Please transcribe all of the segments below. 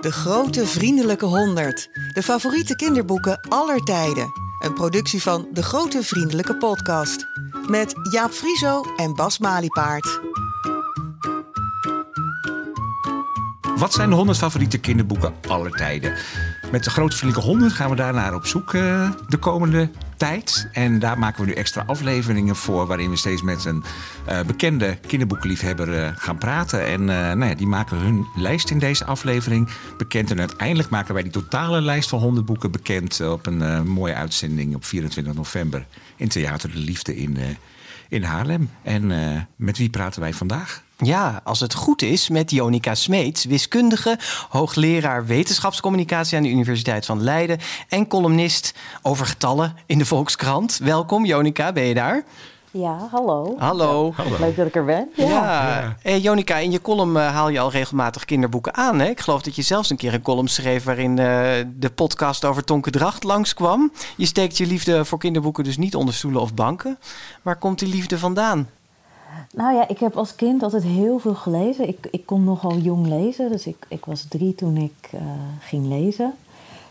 De grote vriendelijke honderd. De favoriete kinderboeken aller tijden. Een productie van De Grote Vriendelijke Podcast. Met Jaap Frieso en Bas Maliepaard. Wat zijn de 100 favoriete kinderboeken aller tijden? Met de Grote Vriendelijke 100 gaan we daarnaar op zoek uh, de komende tijd. En daar maken we nu extra afleveringen voor... waarin we steeds met een uh, bekende kinderboekenliefhebber uh, gaan praten. En nou ja, die maken hun lijst in deze aflevering bekend. En uiteindelijk maken wij die totale lijst van 100 boeken bekend... op een mooie uitzending op 24 november in Theater de Liefde in, in Haarlem. En met wie praten wij vandaag? Ja, als het goed is, met Jonica Smeets, wiskundige, hoogleraar wetenschapscommunicatie aan de Universiteit van Leiden en columnist over getallen in de Volkskrant. Welkom, Jonica, ben je daar? Ja, hallo. Hallo. Leuk dat ik er ben. Ja. ja. Hey, Jonica, in je column uh, haal je al regelmatig kinderboeken aan. Hè? Ik geloof dat je zelfs een keer een column schreef waarin uh, de podcast over Tonke Dracht langskwam. Je steekt je liefde voor kinderboeken dus niet onder stoelen of banken. Waar komt die liefde vandaan? Nou ja, ik heb als kind altijd heel veel gelezen. Ik, ik kon nogal jong lezen, dus ik, ik was drie toen ik uh, ging lezen.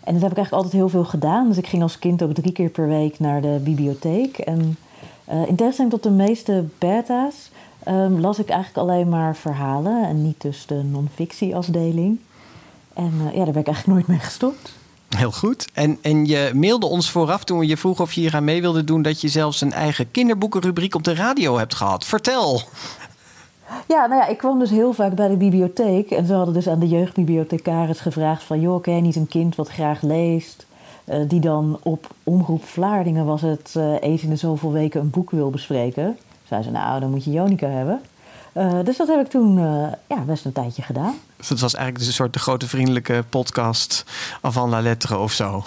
En dat heb ik eigenlijk altijd heel veel gedaan. Dus ik ging als kind ook drie keer per week naar de bibliotheek. En uh, in tegenstelling tot de meeste beta's um, las ik eigenlijk alleen maar verhalen en niet dus de non-fictie-afdeling. En uh, ja, daar ben ik eigenlijk nooit mee gestopt. Heel goed. En, en je mailde ons vooraf toen we je vroegen of je hier aan mee wilde doen... dat je zelfs een eigen kinderboekenrubriek op de radio hebt gehad. Vertel. Ja, nou ja, ik kwam dus heel vaak bij de bibliotheek. En ze hadden dus aan de jeugdbibliothecaris gevraagd van... joh, ken niet een kind wat graag leest... Uh, die dan op Omroep Vlaardingen was het uh, eens in de zoveel weken een boek wil bespreken. Zei ze, nou, dan moet je Jonica hebben. Uh, dus dat heb ik toen ja, best een tijdje gedaan. Dus het was eigenlijk dus een soort de grote vriendelijke podcast van la lettre of zo.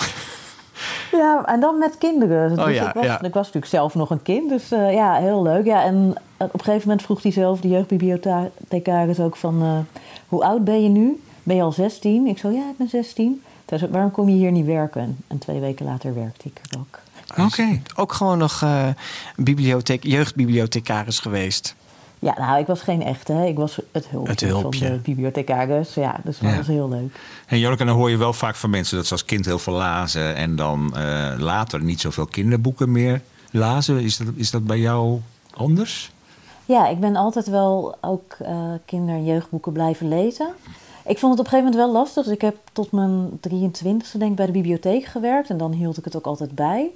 Ja, en dan met kinderen. Dus oh, ja, ik, was, ja. ik was natuurlijk zelf nog een kind, dus uh, ja, heel leuk. Ja, en op een gegeven moment vroeg hij zelf, de jeugdbibliothecaris ook van... Hoe oud ben je nu? Ben je al 16? Ik zo, ja, ik ben 16. Toen zei waarom kom je hier niet werken? En twee weken later werkte ik er ook. Oké, okay. ook gewoon nog bibliotheek, jeugdbibliothecaris geweest. Ja, nou, ik was geen echte. Hè. Ik was het hulpje, het hulpje. van de bibliothecaris. Ja, dus dat ja. was heel leuk. En Jolke, dan hoor je wel vaak van mensen dat ze als kind heel veel lazen... en dan uh, later niet zoveel kinderboeken meer lazen. Is dat, is dat bij jou anders? Ja, ik ben altijd wel ook uh, kinder- en jeugdboeken blijven lezen. Ik vond het op een gegeven moment wel lastig. Dus ik heb tot mijn 23e denk ik bij de bibliotheek gewerkt. En dan hield ik het ook altijd bij.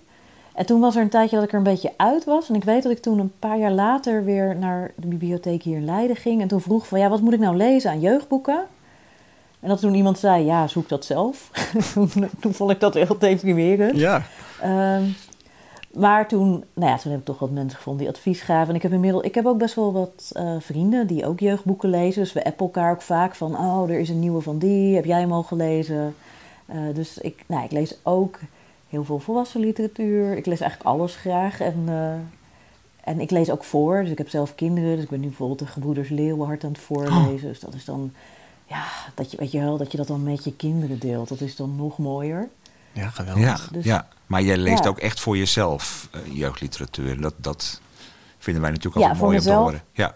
En toen was er een tijdje dat ik er een beetje uit was. En ik weet dat ik toen een paar jaar later weer naar de bibliotheek hier in Leiden ging. En toen vroeg van, ja, wat moet ik nou lezen aan jeugdboeken? En dat toen iemand zei, ja, zoek dat zelf. toen, vond ik dat heel deprimerend. Ja. Um, maar toen, nou ja, toen heb ik toch wat mensen gevonden die advies gaven. En ik heb inmiddels, ik heb ook best wel wat uh, vrienden die ook jeugdboeken lezen. Dus we appen elkaar ook vaak van, oh, er is een nieuwe van die. Heb jij hem al gelezen? Uh, dus ik, nou, ik lees ook heel veel volwassen literatuur. Ik lees eigenlijk alles graag. En, uh, en ik lees ook voor. Dus ik heb zelf kinderen. Dus ik ben nu bijvoorbeeld de Gebroeders Leeuwenhart aan het voorlezen. Oh. Dus dat is dan, ja, dat je, weet je wel, dat je dat dan met je kinderen deelt. Dat is dan nog mooier. Ja, geweldig. Ja, dus, ja. maar jij leest ja. ook echt voor jezelf uh, jeugdliteratuur. Dat, dat vinden wij natuurlijk altijd ja, mooi mezelf, om te horen. Ja.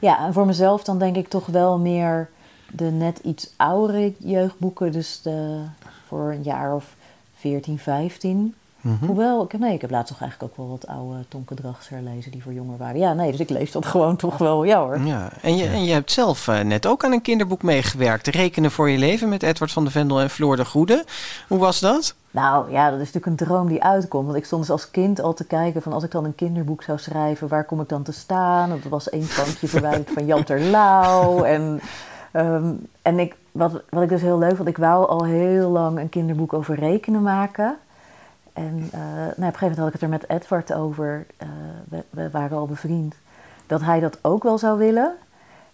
ja, en voor mezelf dan denk ik toch wel meer de net iets oudere jeugdboeken. Dus de, voor een jaar of 14, 15. Mm -hmm. Hoewel, ik, nee, ik heb laatst toch eigenlijk ook wel wat oude Tonke Drachts herlezen die voor jonger waren. Ja, nee, dus ik lees dat gewoon toch wel, ja hoor. Ja, en je, en je hebt zelf uh, net ook aan een kinderboek meegewerkt. Rekenen voor je leven met Edward van de Vendel en Floor de Goede. Hoe was dat? Nou ja, dat is natuurlijk een droom die uitkomt. Want ik stond dus als kind al te kijken van als ik dan een kinderboek zou schrijven, waar kom ik dan te staan? Dat was één kampje verwijderd van Jan Terlouw. En, um, en ik, wat, wat ik dus heel leuk vond, ik wou al heel lang een kinderboek over rekenen maken. En uh, nou, op een gegeven moment had ik het er met Edward over, uh, we, we, waren al bevriend, dat hij dat ook wel zou willen.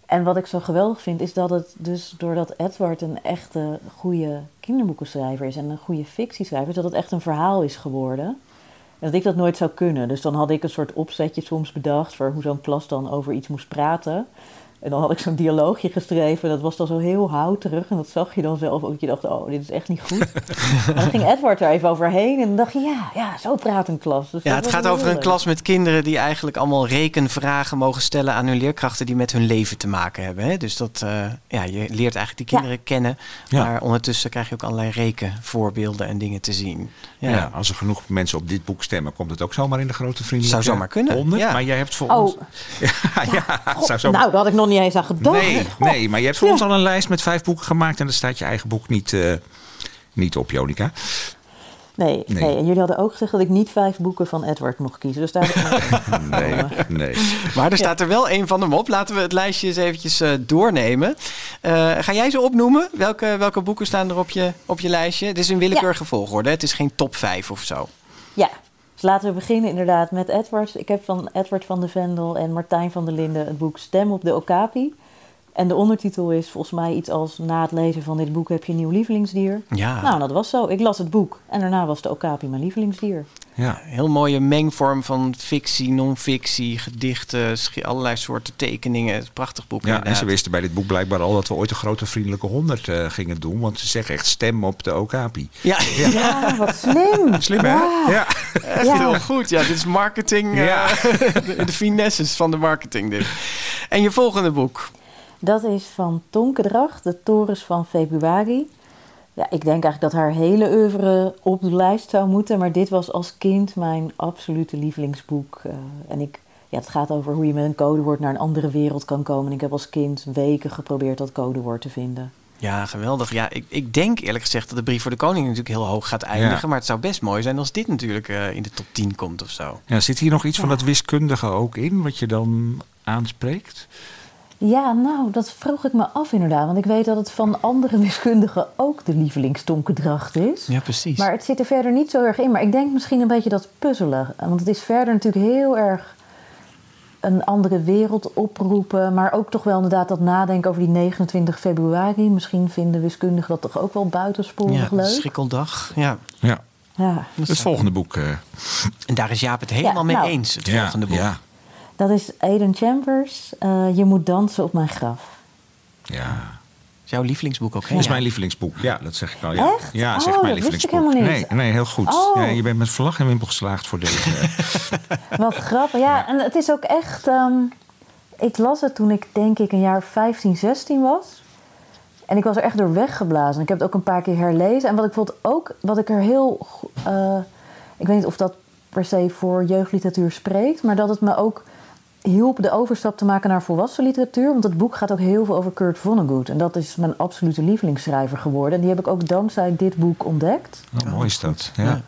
En wat ik zo geweldig vind, is dat het dus doordat Edward een echte goede kinderboekenschrijver is en een goede fictieschrijver, is dat het echt een verhaal is geworden. En dat ik dat nooit zou kunnen. Dus dan had ik een soort opzetje soms bedacht voor hoe zo'n klas dan over iets moest praten. En dan had ik zo'n dialoogje geschreven. Dat was dan zo heel houterig. En dat zag je dan zelf ook. Je dacht, oh, dit is echt niet goed. en dan ging Edward er even overheen. En dan dacht je, ja, ja zo praat een klas. Dus ja, dat het gaat over een klas met kinderen die eigenlijk allemaal rekenvragen mogen stellen aan hun leerkrachten die met hun leven te maken hebben. Hè? Dus dat, eh, ja, je leert eigenlijk die kinderen kennen. Ja. Maar ondertussen krijg je ook allerlei rekenvoorbeelden en dingen te zien. Ja. Ja. als er genoeg mensen op dit boek stemmen, komt het ook zomaar in de grote vriendelijke Zou zomaar kunnen, 100. ja. Maar jij hebt voor Oh. ons... Ja, ja, God, zou zo... nou, daar had ik nog niet eens aan gedacht. nee, nee, maar je hebt voor Ja. ons al een lijst met vijf boeken gemaakt... en daar staat je eigen boek niet, eh, niet op, Jonica. Nee, Nee. nee. en jullie hadden ook gezegd dat ik niet vijf boeken van Edward mocht kiezen. Dus daar heb ik Nee, nee. Maar er staat er wel één van hem op. Laten we het lijstje eens eventjes eh, doornemen. Eh, ga jij ze opnoemen? Welke, welke boeken staan er op je, op je lijstje? Het is in willekeurige volgorde. hè? Het is geen top 5 of zo. Ja, dus laten we beginnen inderdaad met Edward. Ik heb van Edward van de Vendel en Martijn van der Linden het boek Stem op de Okapi. En de ondertitel is volgens mij iets als... Na het lezen van dit boek heb je een nieuw lievelingsdier. Ja, Nou, dat was zo. Ik las het boek en daarna was de Okapi mijn lievelingsdier. Ja. heel mooie mengvorm van fictie, non-fictie, gedichten, allerlei soorten tekeningen. Prachtig boek. Ja, en ze wisten bij dit boek blijkbaar al dat we ooit een grote vriendelijke 100 eh, gingen doen. Want ze zeggen echt stem op de okapi. Ja, Ja, wat slim. Slim hè? Ja. Ja. echt Ja. heel goed. Ja, dit is marketing. eh, Ja. de, de finesses van de marketing dit. En je volgende boek. Dat is van Tonke Dracht, de torens van februari. Ja, ik denk eigenlijk dat haar hele oeuvre op de lijst zou moeten. Maar dit was als kind mijn absolute lievelingsboek. Eh, en ik, ja, het gaat over hoe je met een codewoord naar een andere wereld kan komen. En ik heb als kind weken geprobeerd dat codewoord te vinden. Ja, geweldig. Ja, ik, ik denk eerlijk gezegd dat de brief voor de koning natuurlijk heel hoog gaat eindigen. Ja. Maar het zou best mooi zijn als dit natuurlijk eh, in de top 10 komt of zo. Ja, zit hier nog iets van dat wiskundige ook in, wat je dan aanspreekt? Ja, nou, dat vroeg ik me af inderdaad. Want ik weet dat het van andere wiskundigen ook de lievelingstonkendracht is. Ja, precies. Maar het zit er verder niet zo erg in. Maar ik denk misschien een beetje dat puzzelen. Want het is verder natuurlijk heel erg een andere wereld oproepen. Maar ook toch wel inderdaad dat nadenken over die 29 februari. Misschien vinden wiskundigen dat toch ook wel buitensporig ja, leuk. schrikkeldag. Ja. Ja, Ja, het volgende boek. eh, En daar is Jaap het helemaal Ja, mee nou. eens, het ja, volgende boek. Ja, dat is Aiden Chambers. eh, je moet dansen op mijn graf. ja. Is jouw lievelingsboek ook, hè? Dat is mijn lievelingsboek. Ja, dat zeg ik al. Ja, Echt? ja Oh, zeg mijn dat wist ik lievelingsboek. helemaal niet. Nee, nee, heel goed. Oh. Ja, je bent met vlag en wimpel geslaagd voor deze. Wat grappig. Ja, en het is ook echt... ehm, ik las het toen ik denk ik een jaar 15, 16 was. En ik was er echt door weggeblazen. Ik heb het ook een paar keer herlezen. En wat ik vond ook, wat ik er heel... eh, ik weet niet of dat per se voor jeugdliteratuur spreekt... maar dat het me ook hielp de overstap te maken naar volwassen literatuur. Want het boek gaat ook heel veel over Kurt Vonnegut. En dat is mijn absolute lievelingsschrijver geworden. En die heb ik ook dankzij dit boek ontdekt. Oh, mooi is dat. Ja. Ja.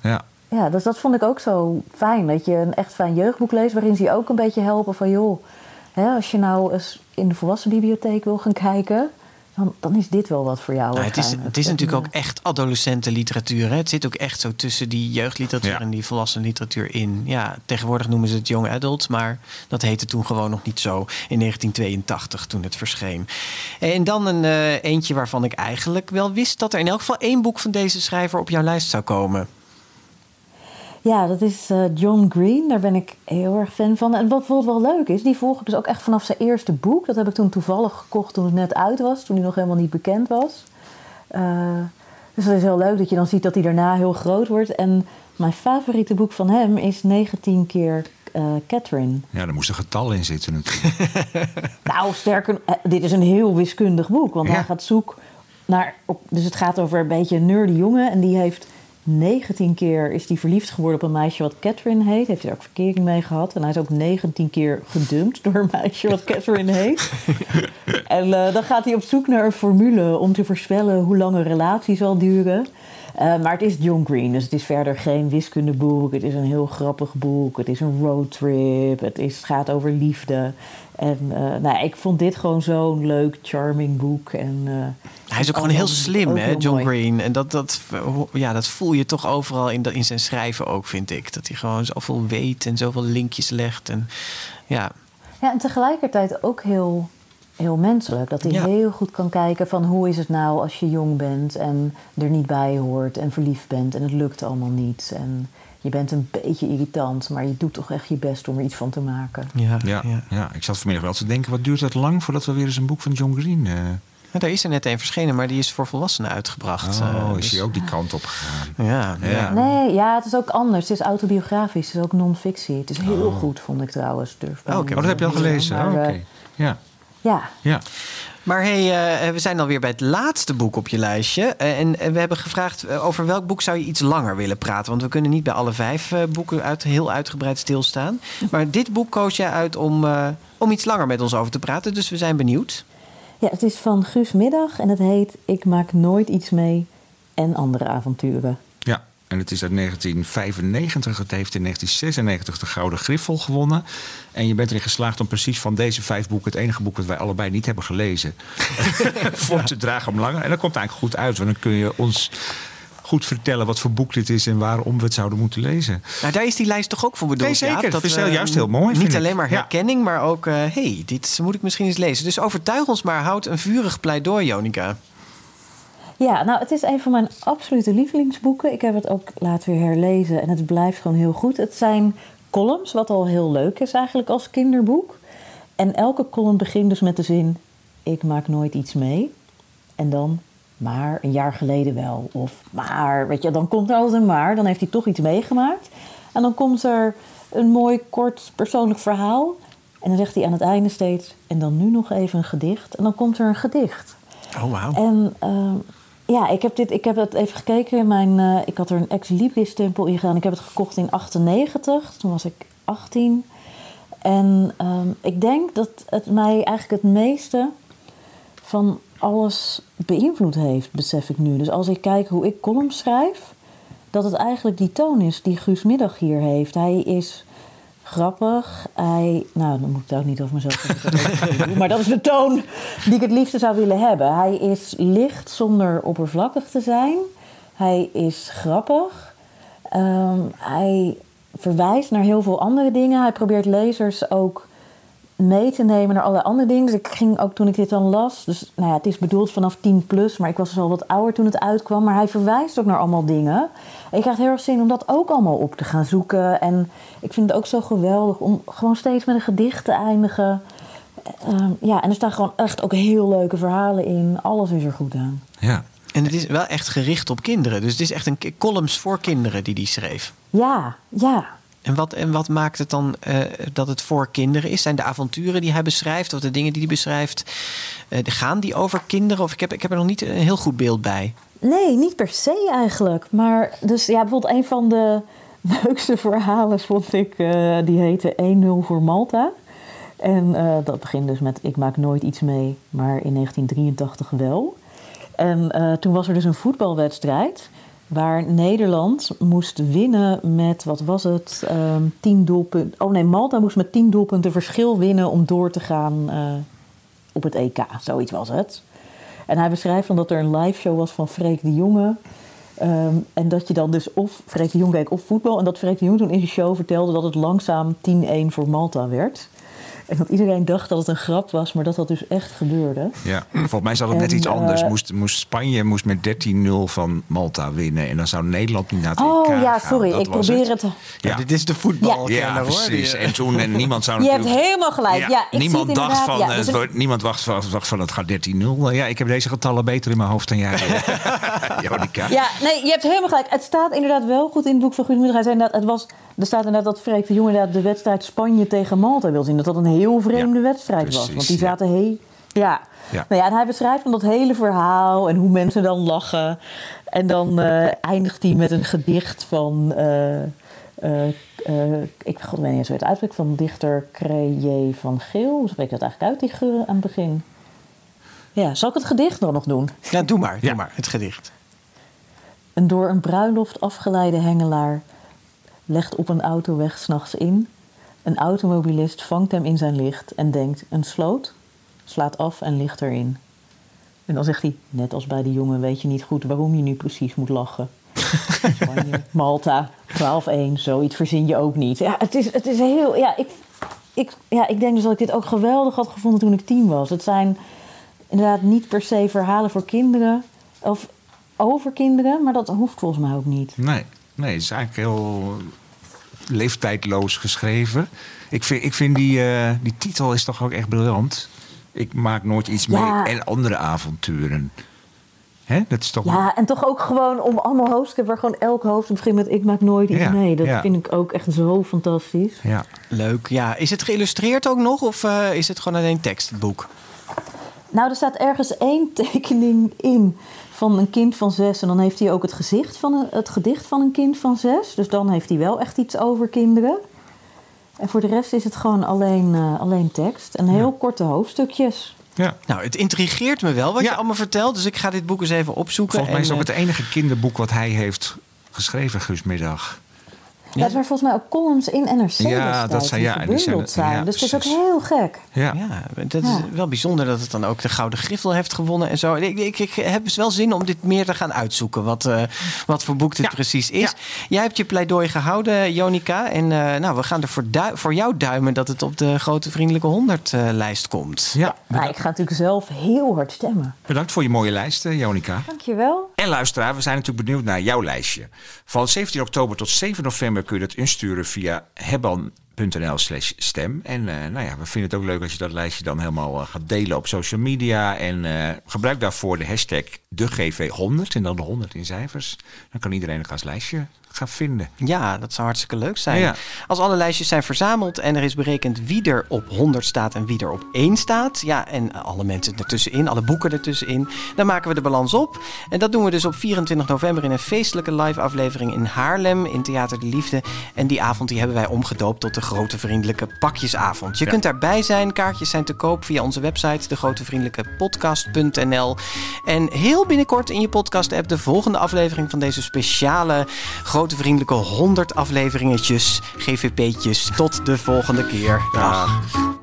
Ja. Ja, dus dat vond ik ook zo fijn. Dat je een echt fijn jeugdboek leest waarin ze je ook een beetje helpen van joh, hè, als je nou eens in de volwassenbibliotheek wil gaan kijken, dan, dan is dit wel wat voor jou. Nou, het is, het is natuurlijk ook echt adolescentenliteratuur. Hè? Het zit ook echt zo tussen die jeugdliteratuur Ja. en die volwassen literatuur in. Ja, tegenwoordig noemen ze het young adult, maar dat heette toen gewoon nog niet zo in 1982 toen het verscheen. En dan een eh, eentje waarvan ik eigenlijk wel wist dat er in elk geval één boek van deze schrijver op jouw lijst zou komen. Ja, dat is eh, John Green. Daar ben ik heel erg fan van. En wat bijvoorbeeld wel leuk is, die volg ik dus ook echt vanaf zijn eerste boek. Dat heb ik toen toevallig gekocht toen het net uit was, toen hij nog helemaal niet bekend was. Eh, dus dat is heel leuk dat je dan ziet dat hij daarna heel groot wordt. En mijn favoriete boek van hem is 19 keer eh, Catherine. ja, er moest een getal in zitten natuurlijk. Nou, sterker, dit is een heel wiskundig boek. Want Ja. hij gaat zoek naar. Op, dus het gaat over een beetje een nerdy jongen. En die heeft 19 keer is die verliefd geworden op een meisje wat Catherine heet. Heeft hij ook verkering mee gehad. En hij is ook 19 keer gedumpt door een meisje wat Catherine heet. en eh, dan gaat hij op zoek naar een formule om te voorspellen hoe lang een relatie zal duren. Eh, maar het is John Green, dus het is verder geen wiskundeboek. Het is een heel grappig boek. Het is een roadtrip. Het is, gaat over liefde. En eh, nou, ik vond dit gewoon zo'n leuk, charming boek. En, eh, Hij is ook gewoon heel slim, ook hè, heel John mooi. Green. En dat, dat, ja, dat voel je toch overal in, in zijn schrijven ook, vind ik. Dat hij gewoon zoveel weet en zoveel linkjes legt. En, ja, Ja, en tegelijkertijd ook heel, heel menselijk. Dat hij Ja. heel goed kan kijken van hoe is het nou als je jong bent en er niet bij hoort en verliefd bent en het lukt allemaal niet. En je bent een beetje irritant, maar je doet toch echt je best om er iets van te maken. Ja, Ja, ja. ik zat vanmiddag wel te denken, wat duurt het lang voordat we weer eens een boek van John Green... eh Ja, daar is er net een verschenen, maar die is voor volwassenen uitgebracht. oh, Eh, is dus- hij ook die kant op gegaan? Ja, ja. Ja. Nee, ja, het is ook anders. Het is autobiografisch, het is ook non-fictie. Het is heel goed, vond ik trouwens. Durf Oh, oké. Oh, dat heb je al gelezen? Maar, Oh, eh, Oké. Ja, Ja, ja. Maar hey, eh, we zijn alweer bij het laatste boek op je lijstje. Eh, en eh, we hebben gevraagd over welk boek zou je iets langer willen praten. Want we kunnen niet bij alle vijf eh, boeken uit, heel uitgebreid stilstaan. Maar dit boek koos jij uit om, eh, om iets langer met ons over te praten. Dus we zijn benieuwd. ja, het is van Guus Middag en het heet Ik maak nooit iets mee en andere avonturen. Ja, en het is uit 1995. Het heeft in 1996 de Gouden Griffel gewonnen. En je bent erin geslaagd om precies van deze vijf boeken... het enige boek dat wij allebei niet hebben gelezen... voor te dragen om langer. En dat komt eigenlijk goed uit. Want dan kun je ons goed vertellen wat voor boek dit is... en waarom we het zouden moeten lezen. Nou, daar is die lijst toch ook voor bedoeld. Nee, zeker. Jaap? Dat is juist heel mooi, Niet ik. alleen maar Ja. herkenning, maar ook... hé, hey, dit moet ik misschien eens lezen. Dus overtuig ons maar. Houd een vurig pleidooi, Jonica. Ja, nou, het is een van mijn absolute lievelingsboeken. Ik heb het ook later weer herlezen en het blijft gewoon heel goed. Het zijn columns, wat al heel leuk is eigenlijk als kinderboek. En elke column begint dus met de zin: Ik maak nooit iets mee. En dan, maar een jaar geleden wel. Of maar, weet je, dan komt er altijd een maar. Dan heeft hij toch iets meegemaakt. En dan komt er een mooi, kort, persoonlijk verhaal. En dan zegt hij aan het einde steeds: En dan nu nog even een gedicht. En dan komt er een gedicht. Oh, wauw. En ehm, ja, ik heb, dit, ik heb het even gekeken. in Mijn, eh, ik had er een ex-libris-stempel in gedaan. Ik heb het gekocht in 98. Toen was ik 18. En ehm, ik denk dat het mij eigenlijk het meeste van alles beïnvloed heeft, besef ik nu. Dus als ik kijk hoe ik columns schrijf, dat het eigenlijk die toon is die Guus Middag hier heeft. Hij is grappig. Hij, nou, dan moet ik het ook niet over mezelf zeggen. maar dat is de toon die ik het liefste zou willen hebben. Hij is licht zonder oppervlakkig te zijn. Hij is grappig. Ehm, hij verwijst naar heel veel andere dingen. Hij probeert lezers ook mee te nemen naar alle andere dingen. Dus ik ging ook toen ik dit dan las. Dus nou ja, het is bedoeld vanaf 10 plus, maar ik was dus al wat ouder toen het uitkwam. Maar hij verwijst ook naar allemaal dingen. En ik krijg heel erg zin om dat ook allemaal op te gaan zoeken. En ik vind het ook zo geweldig om gewoon steeds met een gedicht te eindigen. Ehm, ja, en er staan gewoon echt ook heel leuke verhalen in. Alles is er goed aan. Ja. En het is wel echt gericht op kinderen. Dus het is echt een columns voor kinderen die die schreef. Ja, ja. En wat, en wat maakt het dan eh, dat het voor kinderen is? Zijn de avonturen die hij beschrijft of de dingen die hij beschrijft, eh, gaan die over kinderen? Of ik heb, ik heb er nog niet een heel goed beeld bij. Nee, niet per se eigenlijk. Maar dus ja, bijvoorbeeld een van de leukste verhalen vond ik, eh, die heette 1-0 voor Malta. En dat begint dus met ik maak nooit iets mee, maar in 1983 wel. En toen was er dus een voetbalwedstrijd waar Nederland moest winnen met, wat was het, Ehm 10 doelpunten. Oh nee, Malta moest met 10 doelpunten verschil winnen om door te gaan eh, op het EK. Zoiets was het. En hij beschrijft dan dat er een live show was van Freek de Jonge. Ehm, en dat je dan dus of Freek de Jong keek of voetbal. En dat Freek de Jong toen in die show vertelde dat het langzaam 10-1 voor Malta werd. En dat iedereen dacht dat het een grap was, maar dat dat dus echt gebeurde. Ja, volgens mij zat het net iets anders. eh, Moest, moest Spanje moest met 13-0 van Malta winnen. En dan zou Nederland niet naar het Oh EK ja, gaan. sorry, Dat ik probeer het. Ja, dit is de voetbal. ja precies. En toen en niemand zou Je hebt helemaal gelijk. Ja, ik niemand dacht van, Ja, eh, dus het niemand wacht, wacht, wacht van het gaat 13-0. Ja, ik heb deze getallen beter in mijn hoofd dan jij. Jonica. Ja, nee, je hebt helemaal gelijk. Het staat inderdaad wel goed in het boek van Guus. Hij zei inderdaad, het was, er staat inderdaad dat Freek de Jong inderdaad de wedstrijd Spanje tegen Malta wil zien. Dat dat een heel vreemde Ja, wedstrijd was. Want die ja. zaten heel... Ja. Ja. Nou ja, en hij beschrijft dan dat hele verhaal en hoe mensen dan lachen. En dan eh, eindigt hij met een gedicht van... eh, eh, ik god, weet niet eens hoe het uitspreekt. Van dichter Creye van Geel. Hoe spreek ik dat eigenlijk uit, die geur aan het begin? Ja, zal ik het gedicht dan nog doen? Ja, doe maar, doe Ja. maar, het gedicht. Een door een bruiloft afgeleide hengelaar legt op een autoweg s'nachts in. Een automobilist vangt hem in zijn licht en denkt: een sloot, slaat af en ligt erin. En dan zegt hij: net als bij die jongen weet je niet goed waarom je nu precies moet lachen. Spanje, Malta, 12-1, zoiets verzin je ook niet. Ja, het is, het is heel. Ja ik, ik, ja, ik denk dus dat ik dit ook geweldig had gevonden toen ik tien was. Het zijn inderdaad niet per se verhalen voor kinderen of over kinderen, maar dat hoeft volgens mij ook niet. Nee. Nee, het is eigenlijk heel leeftijdloos geschreven. Ik vind, ik vind die, eh, die titel is toch ook echt briljant. Ik maak nooit iets Ja. mee en andere avonturen. Hè? Dat is toch... Ja, en toch ook gewoon om allemaal hoofdstukken waar gewoon elk hoofdstuk begint met ik maak nooit iets Ja, mee. Dat ja. vind ik ook echt zo fantastisch. Ja. Leuk, ja. Is het geïllustreerd ook nog of eh, is het gewoon alleen tekst, het boek? Nou, er staat ergens één tekening in van een kind van zes. En dan heeft hij ook het, gezicht van een, het gedicht van een kind van zes. Dus dan heeft hij wel echt iets over kinderen. En voor de rest is het gewoon alleen, eh, alleen tekst. En heel korte hoofdstukjes. ja. Nou, het intrigeert me wel wat Ja. je allemaal vertelt. Dus ik ga dit boek eens even opzoeken. Volgens mij is het ook eh, het enige kinderboek wat hij heeft geschreven, Guus Middag. Ja, er zijn volgens mij ook columns in NRC Ja, dat zijn- die ja, die gebundeld zijn- zijn. ja, dus het is ook heel gek. Ja. Ja, dat is wel bijzonder dat het dan ook de Gouden Griffel heeft gewonnen en zo. Ik, ik, ik heb dus wel zin om dit meer te gaan uitzoeken, wat, eh, wat voor boek dit Ja. precies is. Jij hebt je pleidooi gehouden, Jonica. En eh, nou, we gaan er voor, du- voor jou duimen dat het op de Grote Vriendelijke 100 eh, lijst komt. Ja. Maar ik ga natuurlijk zelf heel hard stemmen. Bedankt voor je mooie lijst, Jonica. Dankjewel. En luisteraar, we zijn natuurlijk benieuwd naar jouw lijstje. Van 17 oktober tot 7 november kun je dat insturen via hebban.nl slash stem. En eh, nou ja, we vinden het ook leuk als je dat lijstje dan helemaal eh, gaat delen op social media. En eh, gebruik daarvoor de hashtag DeGV100 en dan de 100 in cijfers. Dan kan iedereen het als lijstje gaan vinden. Ja, dat zou hartstikke leuk zijn. Ja. Als alle lijstjes zijn verzameld en er is berekend wie er op 100 staat en wie er op 1 staat. Ja, en alle mensen ertussenin, alle boeken ertussenin. Dan maken we de balans op. En dat doen we dus op 24 november in een feestelijke live aflevering in Haarlem in Theater de Liefde. En die avond die hebben wij omgedoopt tot de Grote Vriendelijke Pakjesavond. Je Ja. kunt daarbij zijn. Kaartjes zijn te koop via onze website, degrotevriendelijkepodcast.nl. En heel binnenkort in je podcast-app de volgende aflevering van deze speciale Grote Vriendelijke 100 afleveringetjes, GVP'tjes. Tot de volgende keer. Dag.